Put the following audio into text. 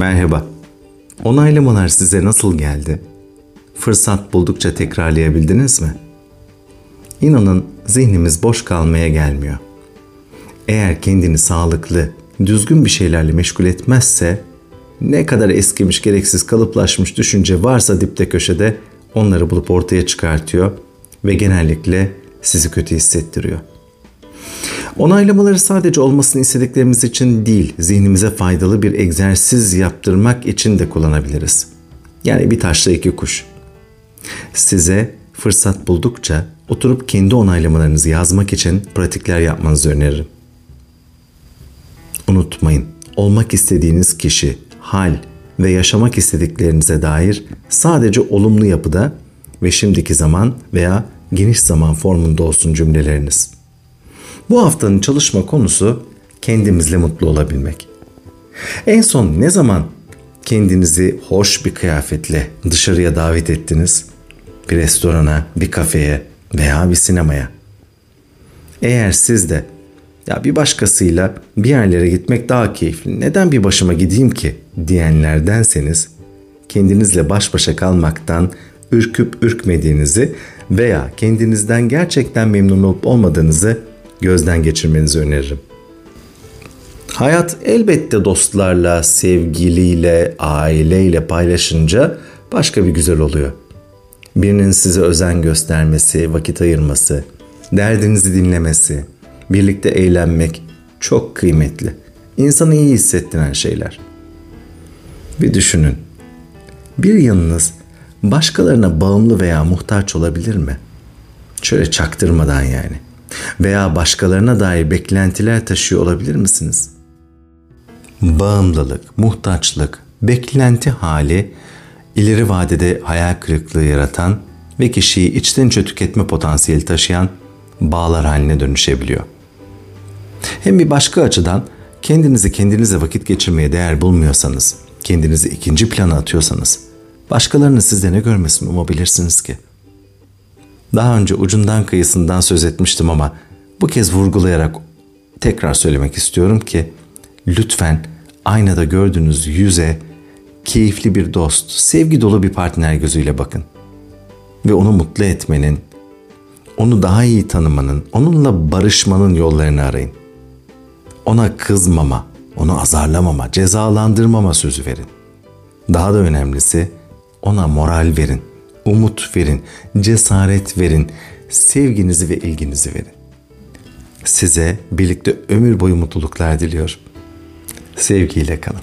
Merhaba. Onaylamalar size nasıl geldi? Fırsat buldukça tekrarlayabildiniz mi? İnanın zihnimiz boş kalmaya gelmiyor. Eğer kendini sağlıklı, düzgün bir şeylerle meşgul etmezse ne kadar eskimiş, gereksiz, kalıplaşmış düşünce varsa dipte köşede onları bulup ortaya çıkartıyor ve genellikle sizi kötü hissettiriyor. Onaylamaları sadece olmasını istediklerimiz için değil, zihnimize faydalı bir egzersiz yaptırmak için de kullanabiliriz. Yani bir taşla iki kuş. Size fırsat buldukça oturup kendi onaylamalarınızı yazmak için pratikler yapmanızı öneririm. Unutmayın, olmak istediğiniz kişi, hal ve yaşamak istediklerinize dair sadece olumlu yapıda ve şimdiki zaman veya geniş zaman formunda olsun cümleleriniz. Bu haftanın çalışma konusu kendimizle mutlu olabilmek. En son ne zaman kendinizi hoş bir kıyafetle dışarıya davet ettiniz? Bir restorana, bir kafeye veya bir sinemaya. Eğer siz de ya bir başkasıyla bir yerlere gitmek daha keyifli. Neden bir başıma gideyim ki diyenlerdenseniz kendinizle baş başa kalmaktan ürküp ürkmediğinizi veya kendinizden gerçekten memnun olup olmadığınızı gözden geçirmenizi öneririm. Hayat elbette dostlarla, sevgiliyle, aileyle paylaşınca başka bir güzel oluyor. Birinin size özen göstermesi, vakit ayırması, derdinizi dinlemesi, birlikte eğlenmek çok kıymetli. İnsanı iyi hissettiren şeyler. Bir düşünün. Bir yanınız başkalarına bağımlı veya muhtaç olabilir mi? Şöyle çaktırmadan yani. Veya başkalarına dair beklentiler taşıyor olabilir misiniz? Bağımlılık, muhtaçlık, beklenti hali ileri vadede hayal kırıklığı yaratan ve kişiyi içten içe tüketme potansiyeli taşıyan bağlar haline dönüşebiliyor. Hem bir başka açıdan kendinizi kendinize vakit geçirmeye değer bulmuyorsanız, kendinizi ikinci plana atıyorsanız, başkalarının sizde ne görmesini umabilirsiniz ki? Daha önce ucundan kıyısından söz etmiştim ama bu kez vurgulayarak tekrar söylemek istiyorum ki lütfen aynada gördüğünüz yüze keyifli bir dost, sevgi dolu bir partner gözüyle bakın. Ve onu mutlu etmenin, onu daha iyi tanımanın, onunla barışmanın yollarını arayın. Ona kızmama, onu azarlamama, cezalandırmama sözü verin. Daha da önemlisi ona moral verin, umut verin, cesaret verin, sevginizi ve ilginizi verin. Size birlikte ömür boyu mutluluklar diliyor. Sevgiyle kalın.